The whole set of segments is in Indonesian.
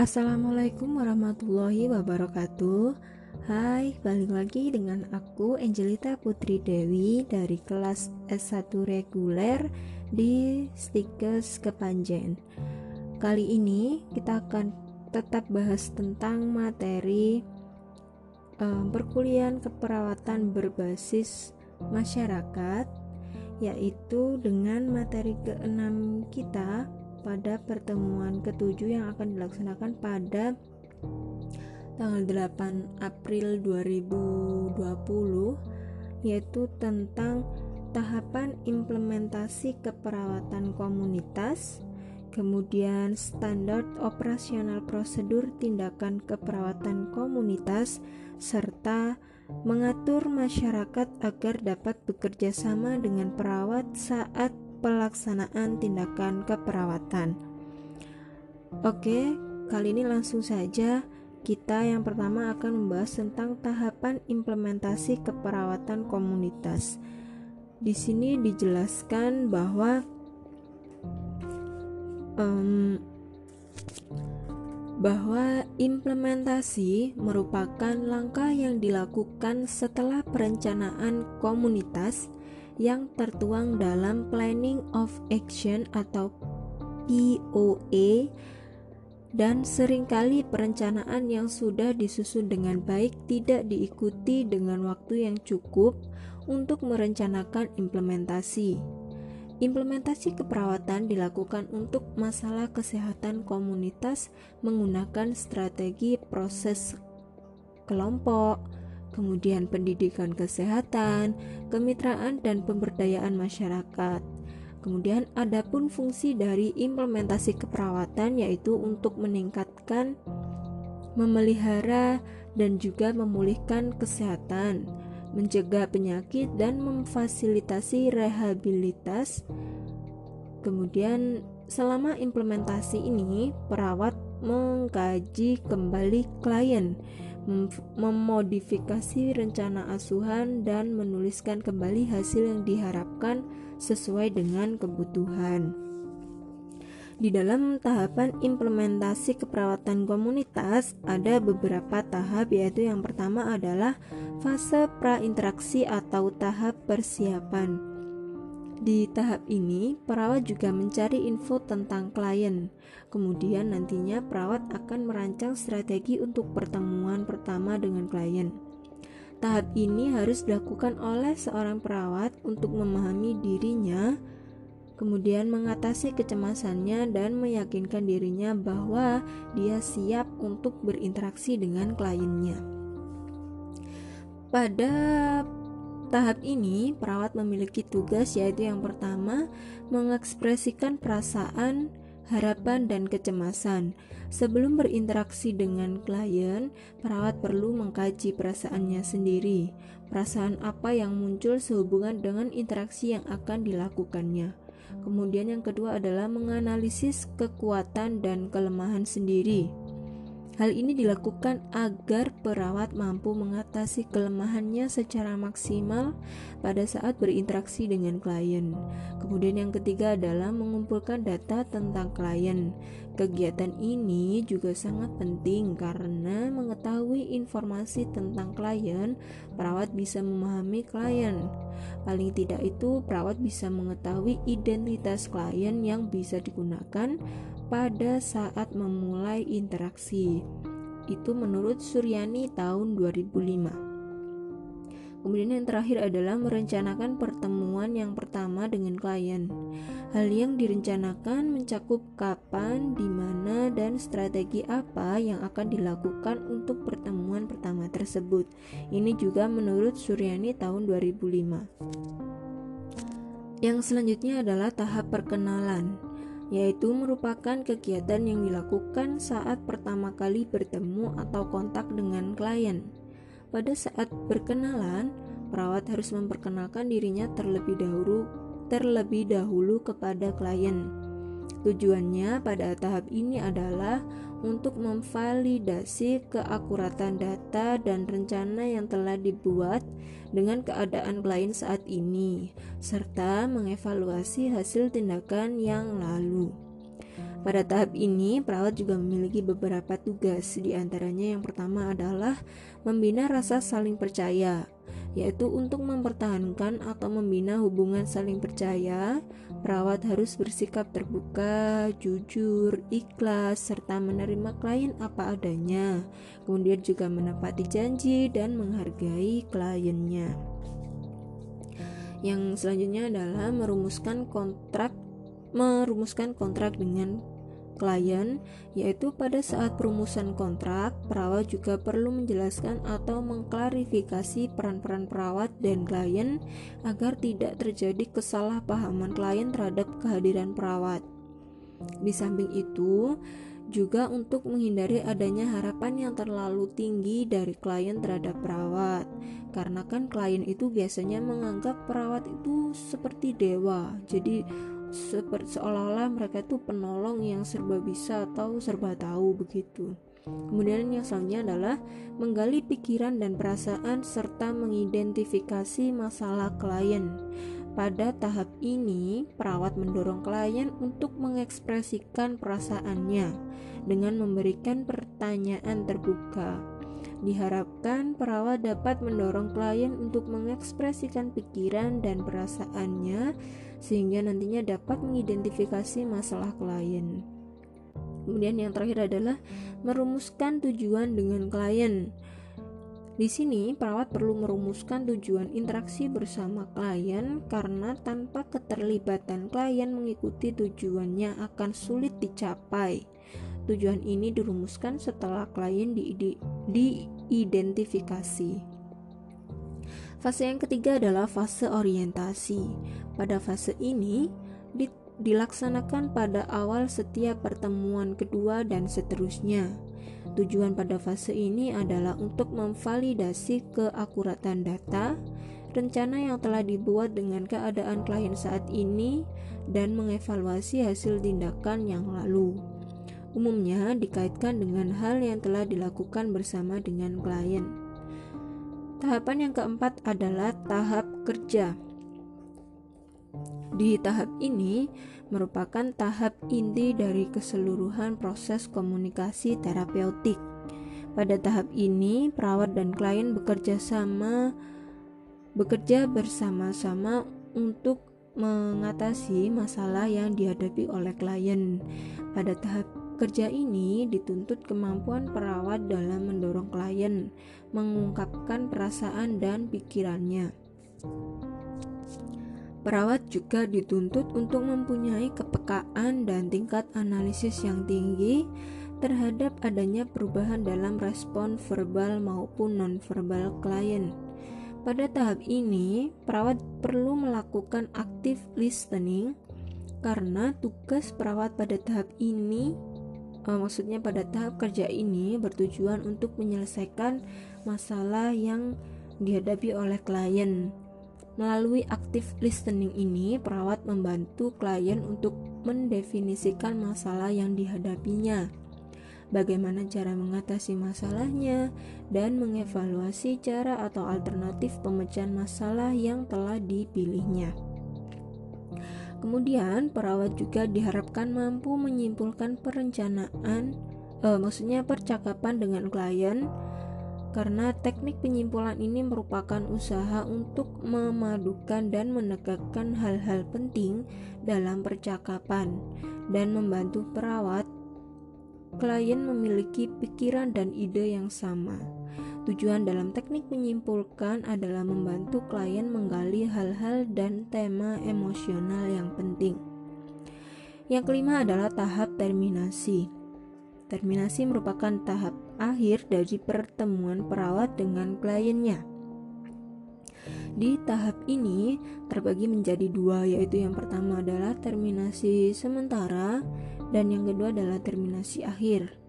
Assalamualaikum warahmatullahi wabarakatuh. Hai, balik lagi dengan aku Angelita Putri Dewi dari kelas S1 reguler di Stikes Kepanjen. Kali ini kita akan tetap bahas tentang materi um, perkuliahan keperawatan berbasis masyarakat yaitu dengan materi keenam kita pada pertemuan ketujuh yang akan dilaksanakan pada tanggal 8 April 2020 yaitu tentang tahapan implementasi keperawatan komunitas kemudian standar operasional prosedur tindakan keperawatan komunitas serta mengatur masyarakat agar dapat bekerja sama dengan perawat saat pelaksanaan tindakan keperawatan. Oke, kali ini langsung saja kita yang pertama akan membahas tentang tahapan implementasi keperawatan komunitas. Di sini dijelaskan bahwa um, bahwa implementasi merupakan langkah yang dilakukan setelah perencanaan komunitas yang tertuang dalam Planning of Action atau POA dan sering kali perencanaan yang sudah disusun dengan baik tidak diikuti dengan waktu yang cukup untuk merencanakan implementasi. Implementasi keperawatan dilakukan untuk masalah kesehatan komunitas menggunakan strategi proses kelompok, kemudian pendidikan kesehatan, kemitraan dan pemberdayaan masyarakat. Kemudian ada pun fungsi dari implementasi keperawatan yaitu untuk meningkatkan, memelihara dan juga memulihkan kesehatan, mencegah penyakit dan memfasilitasi rehabilitas. Kemudian selama implementasi ini perawat mengkaji kembali klien memodifikasi rencana asuhan dan menuliskan kembali hasil yang diharapkan sesuai dengan kebutuhan. Di dalam tahapan implementasi keperawatan komunitas ada beberapa tahap yaitu yang pertama adalah fase prainteraksi atau tahap persiapan. Di tahap ini, perawat juga mencari info tentang klien. Kemudian nantinya perawat akan merancang strategi untuk pertemuan pertama dengan klien. Tahap ini harus dilakukan oleh seorang perawat untuk memahami dirinya, kemudian mengatasi kecemasannya dan meyakinkan dirinya bahwa dia siap untuk berinteraksi dengan kliennya. Pada Tahap ini, perawat memiliki tugas yaitu yang pertama, mengekspresikan perasaan, harapan, dan kecemasan. Sebelum berinteraksi dengan klien, perawat perlu mengkaji perasaannya sendiri. Perasaan apa yang muncul sehubungan dengan interaksi yang akan dilakukannya. Kemudian yang kedua adalah menganalisis kekuatan dan kelemahan sendiri. Hal ini dilakukan agar perawat mampu mengatasi kelemahannya secara maksimal pada saat berinteraksi dengan klien. Kemudian yang ketiga adalah mengumpulkan data tentang klien. Kegiatan ini juga sangat penting karena mengetahui informasi tentang klien, perawat bisa memahami klien. Paling tidak itu perawat bisa mengetahui identitas klien yang bisa digunakan pada saat memulai interaksi. Itu menurut Suryani tahun 2005. Kemudian yang terakhir adalah merencanakan pertemuan yang pertama dengan klien. Hal yang direncanakan mencakup kapan, di mana, dan strategi apa yang akan dilakukan untuk pertemuan pertama tersebut. Ini juga menurut Suryani tahun 2005. Yang selanjutnya adalah tahap perkenalan yaitu merupakan kegiatan yang dilakukan saat pertama kali bertemu atau kontak dengan klien. Pada saat berkenalan, perawat harus memperkenalkan dirinya terlebih dahulu terlebih dahulu kepada klien. Tujuannya pada tahap ini adalah untuk memvalidasi keakuratan data dan rencana yang telah dibuat dengan keadaan klien saat ini, serta mengevaluasi hasil tindakan yang lalu. Pada tahap ini, perawat juga memiliki beberapa tugas, di antaranya yang pertama adalah membina rasa saling percaya, yaitu untuk mempertahankan atau membina hubungan saling percaya. Perawat harus bersikap terbuka, jujur, ikhlas, serta menerima klien apa adanya. Kemudian juga menepati janji dan menghargai kliennya. Yang selanjutnya adalah merumuskan kontrak merumuskan kontrak dengan klien, yaitu pada saat perumusan kontrak, perawat juga perlu menjelaskan atau mengklarifikasi peran-peran perawat dan klien agar tidak terjadi kesalahpahaman klien terhadap kehadiran perawat. Di samping itu, juga untuk menghindari adanya harapan yang terlalu tinggi dari klien terhadap perawat. Karena kan klien itu biasanya menganggap perawat itu seperti dewa. Jadi seperti seolah-olah mereka itu penolong yang serba bisa atau serba tahu begitu. Kemudian yang selanjutnya adalah menggali pikiran dan perasaan serta mengidentifikasi masalah klien. Pada tahap ini, perawat mendorong klien untuk mengekspresikan perasaannya dengan memberikan pertanyaan terbuka. Diharapkan perawat dapat mendorong klien untuk mengekspresikan pikiran dan perasaannya sehingga nantinya dapat mengidentifikasi masalah klien. Kemudian yang terakhir adalah merumuskan tujuan dengan klien. Di sini perawat perlu merumuskan tujuan interaksi bersama klien karena tanpa keterlibatan klien mengikuti tujuannya akan sulit dicapai. Tujuan ini dirumuskan setelah klien diidentifikasi. Fase yang ketiga adalah fase orientasi. Pada fase ini di, dilaksanakan pada awal setiap pertemuan kedua dan seterusnya. Tujuan pada fase ini adalah untuk memvalidasi keakuratan data, rencana yang telah dibuat dengan keadaan klien saat ini, dan mengevaluasi hasil tindakan yang lalu. Umumnya dikaitkan dengan hal yang telah dilakukan bersama dengan klien. Tahapan yang keempat adalah tahap kerja. Di tahap ini merupakan tahap inti dari keseluruhan proses komunikasi terapeutik. Pada tahap ini, perawat dan klien bekerja sama bekerja bersama-sama untuk mengatasi masalah yang dihadapi oleh klien. Pada tahap Kerja ini dituntut kemampuan perawat dalam mendorong klien mengungkapkan perasaan dan pikirannya. Perawat juga dituntut untuk mempunyai kepekaan dan tingkat analisis yang tinggi terhadap adanya perubahan dalam respon verbal maupun nonverbal klien. Pada tahap ini, perawat perlu melakukan active listening karena tugas perawat pada tahap ini uh, maksudnya pada tahap kerja ini bertujuan untuk menyelesaikan masalah yang dihadapi oleh klien. Melalui active listening ini, perawat membantu klien untuk mendefinisikan masalah yang dihadapinya, bagaimana cara mengatasi masalahnya, dan mengevaluasi cara atau alternatif pemecahan masalah yang telah dipilihnya. Kemudian, perawat juga diharapkan mampu menyimpulkan perencanaan, eh, maksudnya percakapan dengan klien, karena teknik penyimpulan ini merupakan usaha untuk memadukan dan menegakkan hal-hal penting dalam percakapan dan membantu perawat klien memiliki pikiran dan ide yang sama. Tujuan dalam teknik menyimpulkan adalah membantu klien menggali hal-hal dan tema emosional yang penting. Yang kelima adalah tahap terminasi. Terminasi merupakan tahap akhir dari pertemuan perawat dengan kliennya. Di tahap ini terbagi menjadi dua, yaitu yang pertama adalah terminasi sementara dan yang kedua adalah terminasi akhir.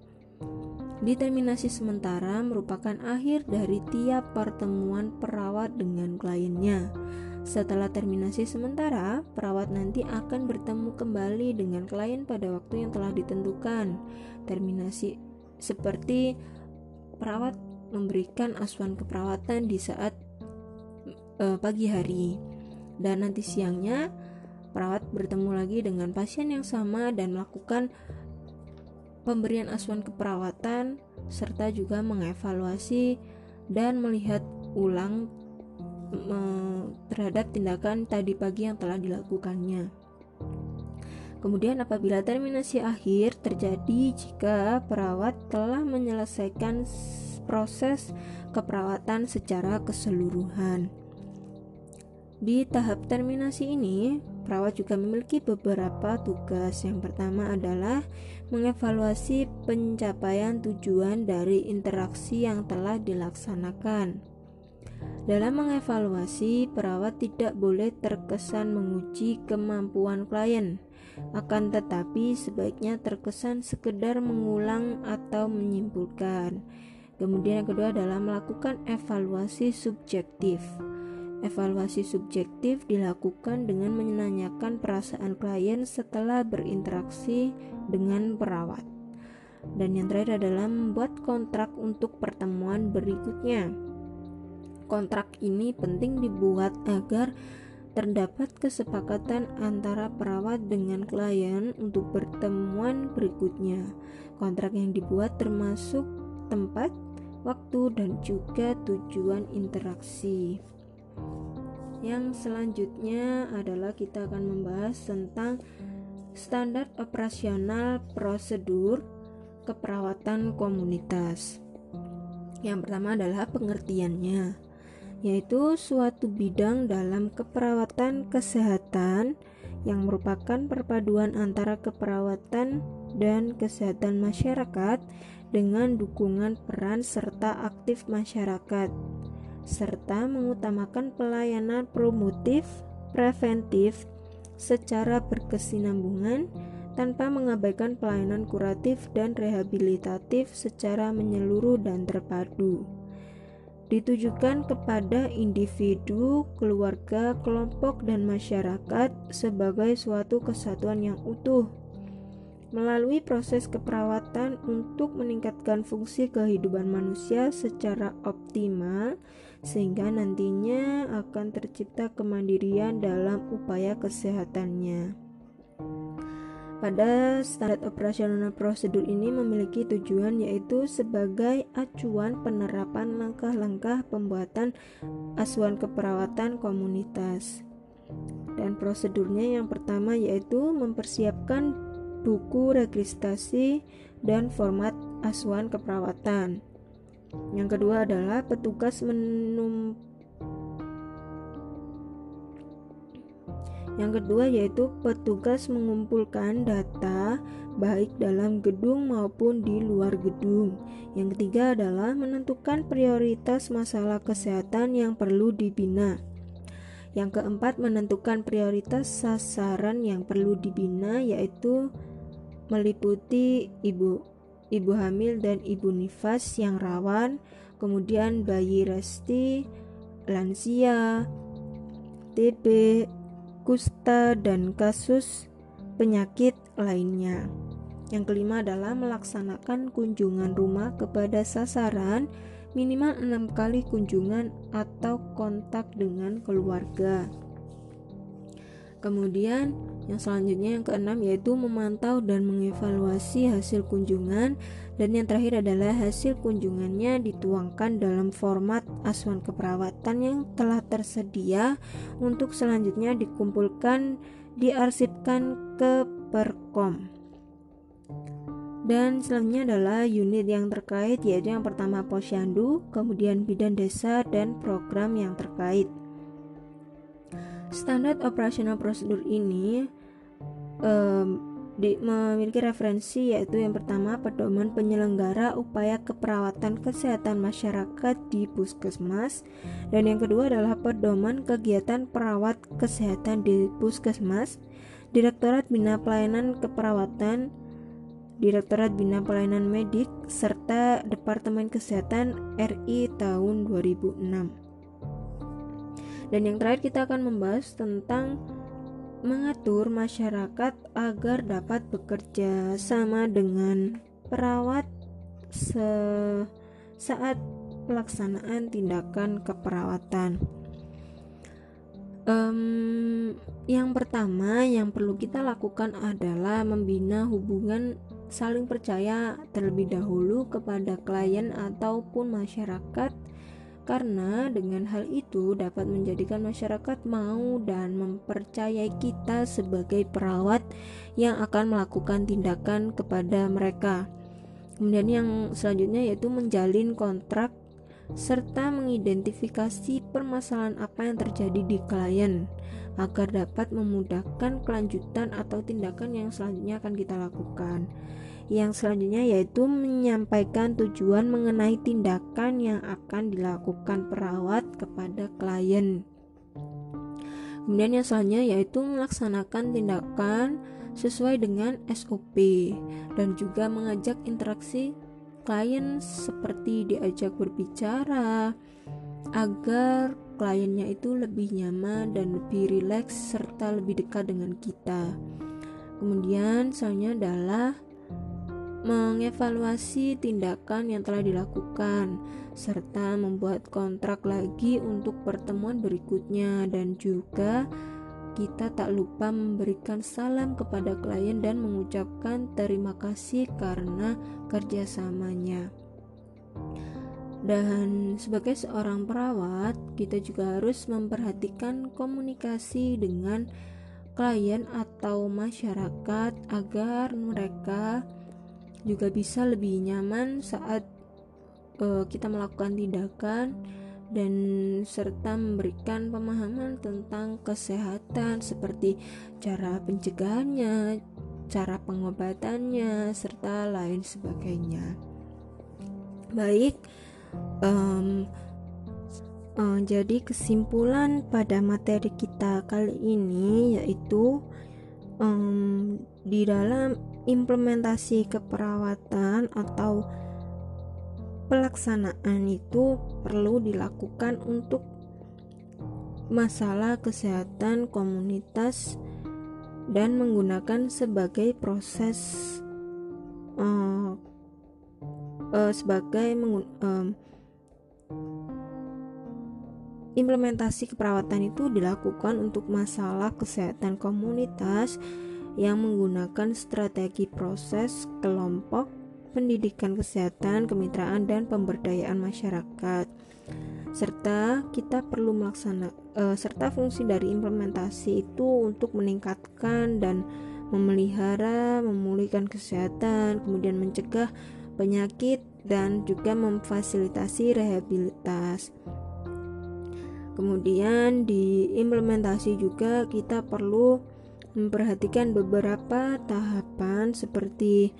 Determinasi sementara merupakan akhir dari tiap pertemuan perawat dengan kliennya. Setelah terminasi sementara, perawat nanti akan bertemu kembali dengan klien pada waktu yang telah ditentukan. Terminasi seperti perawat memberikan asuhan keperawatan di saat e, pagi hari, dan nanti siangnya perawat bertemu lagi dengan pasien yang sama dan melakukan pemberian asuhan keperawatan serta juga mengevaluasi dan melihat ulang terhadap tindakan tadi pagi yang telah dilakukannya. Kemudian apabila terminasi akhir terjadi jika perawat telah menyelesaikan proses keperawatan secara keseluruhan. Di tahap terminasi ini, perawat juga memiliki beberapa tugas. Yang pertama adalah mengevaluasi pencapaian tujuan dari interaksi yang telah dilaksanakan. Dalam mengevaluasi, perawat tidak boleh terkesan menguji kemampuan klien, akan tetapi sebaiknya terkesan sekedar mengulang atau menyimpulkan. Kemudian yang kedua adalah melakukan evaluasi subjektif. Evaluasi subjektif dilakukan dengan menanyakan perasaan klien setelah berinteraksi dengan perawat. Dan yang terakhir adalah membuat kontrak untuk pertemuan berikutnya. Kontrak ini penting dibuat agar terdapat kesepakatan antara perawat dengan klien untuk pertemuan berikutnya. Kontrak yang dibuat termasuk tempat, waktu, dan juga tujuan interaksi. Yang selanjutnya adalah kita akan membahas tentang standar operasional prosedur keperawatan komunitas. Yang pertama adalah pengertiannya, yaitu suatu bidang dalam keperawatan kesehatan yang merupakan perpaduan antara keperawatan dan kesehatan masyarakat dengan dukungan peran serta aktif masyarakat, serta mengutamakan pelayanan promotif, preventif, secara berkesinambungan tanpa mengabaikan pelayanan kuratif dan rehabilitatif secara menyeluruh dan terpadu. Ditujukan kepada individu, keluarga, kelompok, dan masyarakat sebagai suatu kesatuan yang utuh melalui proses keperawatan untuk meningkatkan fungsi kehidupan manusia secara optimal sehingga nantinya akan tercipta kemandirian dalam upaya kesehatannya. Pada standar operasional prosedur ini memiliki tujuan yaitu sebagai acuan penerapan langkah-langkah pembuatan asuhan keperawatan komunitas. Dan prosedurnya yang pertama yaitu mempersiapkan buku registrasi, dan format asuhan keperawatan. Yang kedua adalah petugas menum Yang kedua yaitu petugas mengumpulkan data baik dalam gedung maupun di luar gedung. Yang ketiga adalah menentukan prioritas masalah kesehatan yang perlu dibina. Yang keempat menentukan prioritas sasaran yang perlu dibina yaitu meliputi ibu ibu hamil dan ibu nifas yang rawan, kemudian bayi resti, lansia, TB, kusta dan kasus penyakit lainnya. Yang kelima adalah melaksanakan kunjungan rumah kepada sasaran minimal enam kali kunjungan atau kontak dengan keluarga. Kemudian yang selanjutnya yang keenam yaitu memantau dan mengevaluasi hasil kunjungan dan yang terakhir adalah hasil kunjungannya dituangkan dalam format asuhan keperawatan yang telah tersedia untuk selanjutnya dikumpulkan diarsipkan ke Perkom. Dan selanjutnya adalah unit yang terkait yaitu yang pertama Posyandu, kemudian bidan desa dan program yang terkait. Standar operasional prosedur ini um, di, memiliki referensi yaitu yang pertama pedoman penyelenggara upaya keperawatan kesehatan masyarakat di puskesmas. Dan yang kedua adalah pedoman kegiatan perawat kesehatan di puskesmas. Direktorat Bina Pelayanan Keperawatan Direktorat Bina Pelayanan Medik serta Departemen Kesehatan RI tahun 2006 dan yang terakhir kita akan membahas tentang mengatur masyarakat agar dapat bekerja sama dengan perawat se saat pelaksanaan tindakan keperawatan. Um, yang pertama yang perlu kita lakukan adalah membina hubungan saling percaya terlebih dahulu kepada klien ataupun masyarakat karena dengan hal itu dapat menjadikan masyarakat mau dan mempercayai kita sebagai perawat yang akan melakukan tindakan kepada mereka. Kemudian yang selanjutnya yaitu menjalin kontrak serta mengidentifikasi permasalahan apa yang terjadi di klien agar dapat memudahkan kelanjutan atau tindakan yang selanjutnya akan kita lakukan. Yang selanjutnya yaitu menyampaikan tujuan mengenai tindakan yang akan dilakukan perawat kepada klien. Kemudian yang selanjutnya yaitu melaksanakan tindakan sesuai dengan SOP dan juga mengajak interaksi klien seperti diajak berbicara agar kliennya itu lebih nyaman dan lebih rileks serta lebih dekat dengan kita. Kemudian selanjutnya adalah mengevaluasi tindakan yang telah dilakukan, serta membuat kontrak lagi untuk pertemuan berikutnya, dan juga kita tak lupa memberikan salam kepada klien dan mengucapkan terima kasih karena kerjasamanya. Dan sebagai seorang perawat, kita juga harus memperhatikan komunikasi dengan klien atau masyarakat agar mereka juga bisa lebih nyaman saat uh, kita melakukan tindakan dan serta memberikan pemahaman tentang kesehatan seperti cara pencegahannya, cara pengobatannya, serta lain sebagainya. Baik, um, uh, jadi kesimpulan pada materi kita kali ini yaitu um, di dalam implementasi keperawatan atau pelaksanaan itu perlu dilakukan untuk masalah kesehatan komunitas dan menggunakan sebagai proses uh, uh, sebagai um, implementasi keperawatan itu dilakukan untuk masalah kesehatan komunitas yang menggunakan strategi proses kelompok, pendidikan kesehatan, kemitraan, dan pemberdayaan masyarakat. Serta kita perlu melaksanakan uh, serta fungsi dari implementasi itu untuk meningkatkan dan memelihara, memulihkan kesehatan, kemudian mencegah penyakit dan juga memfasilitasi rehabilitas. Kemudian di implementasi juga kita perlu memperhatikan beberapa tahapan seperti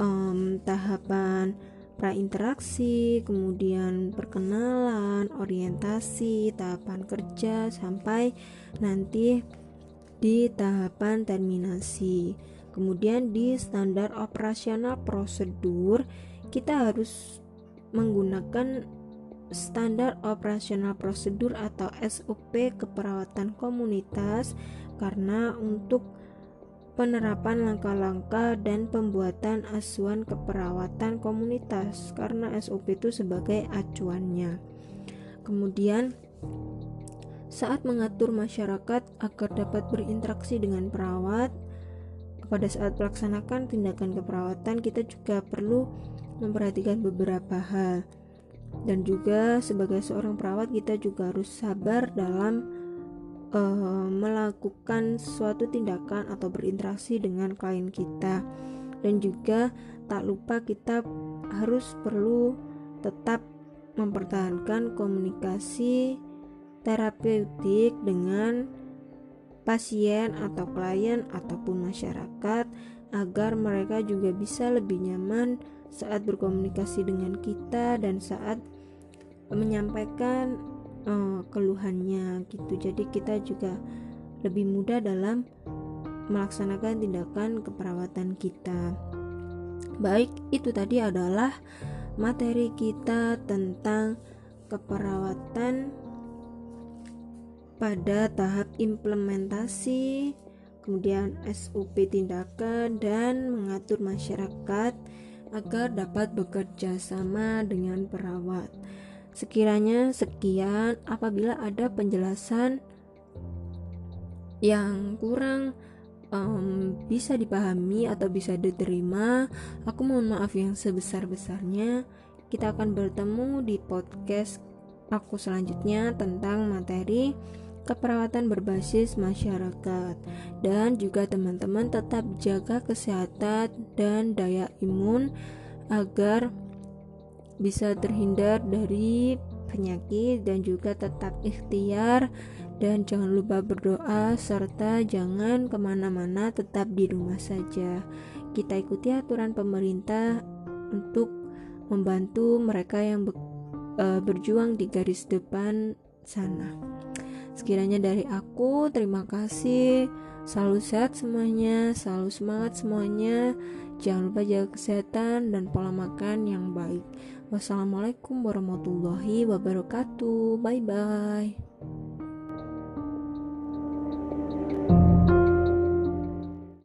um, tahapan prainteraksi, kemudian perkenalan, orientasi, tahapan kerja sampai nanti di tahapan terminasi. Kemudian di standar operasional prosedur kita harus menggunakan standar operasional prosedur atau SOP keperawatan komunitas karena untuk penerapan langkah-langkah dan pembuatan asuhan keperawatan komunitas karena SOP itu sebagai acuannya. Kemudian saat mengatur masyarakat agar dapat berinteraksi dengan perawat pada saat melaksanakan tindakan keperawatan kita juga perlu memperhatikan beberapa hal dan juga sebagai seorang perawat kita juga harus sabar dalam uh, melakukan suatu tindakan atau berinteraksi dengan klien kita. Dan juga tak lupa kita harus perlu tetap mempertahankan komunikasi terapeutik dengan pasien atau klien ataupun masyarakat agar mereka juga bisa lebih nyaman saat berkomunikasi dengan kita dan saat menyampaikan uh, keluhannya gitu. Jadi kita juga lebih mudah dalam melaksanakan tindakan keperawatan kita. Baik, itu tadi adalah materi kita tentang keperawatan pada tahap implementasi, kemudian SOP tindakan dan mengatur masyarakat agar dapat bekerja sama dengan perawat. Sekiranya sekian, apabila ada penjelasan yang kurang um, bisa dipahami atau bisa diterima. Aku mohon maaf yang sebesar-besarnya. Kita akan bertemu di podcast aku selanjutnya tentang materi keperawatan berbasis masyarakat dan juga teman-teman tetap jaga kesehatan dan daya imun agar bisa terhindar dari penyakit dan juga tetap ikhtiar. Dan jangan lupa berdoa serta jangan ke mana-mana tetap di rumah saja. Kita ikuti aturan pemerintah untuk membantu mereka yang be uh, berjuang di garis depan sana sekiranya dari aku terima kasih. Selalu sehat semuanya selalu semangat semuanya. Jangan lupa jaga kesehatan dan pola makan yang baik. Wassalamualaikum warahmatullahi wabarakatuh. Bye bye